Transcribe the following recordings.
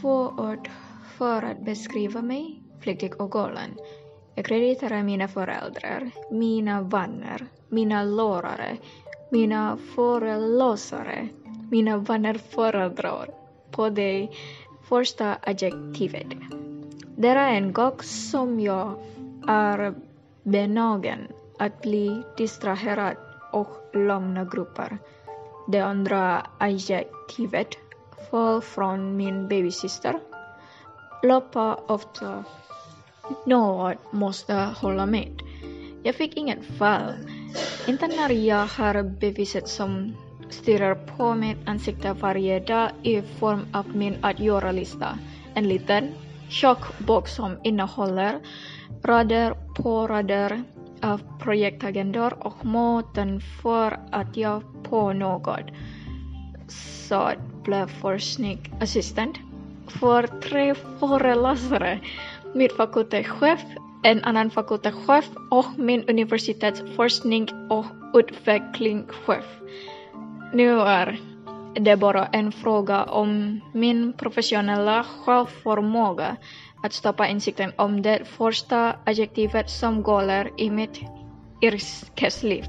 Två ord för att beskriva mig, flyktig och galen. Jag krediterar mina föräldrar, mina vänner, mina lärare, mina föreläsare, mina vänner föredrar på det första adjektivet. Det är en gång som jag är benägen att bli distraherad och lämna grupper. Det andra adjektivet föll från min babysyster. Loppa ofta någon måste hålla med. Jag fick inget fall. Inte när jag har beviset som stirrar på mitt ansikte varje dag i form av min att göra-lista. En liten tjock box som innehåller rader på rader av projektagendor och måten för att jag på något sätt blev forskningsassistent för tre föreläsare, min fakultetschef, en annan fakultetschef och min universitets forskning och utvecklingschef. Nu är det bara en fråga om min professionella självförmåga att stoppa insikten om det första adjektivet som gäller i mitt yrkesliv,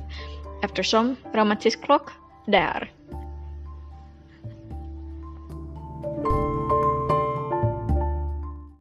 eftersom romantisk klock det är.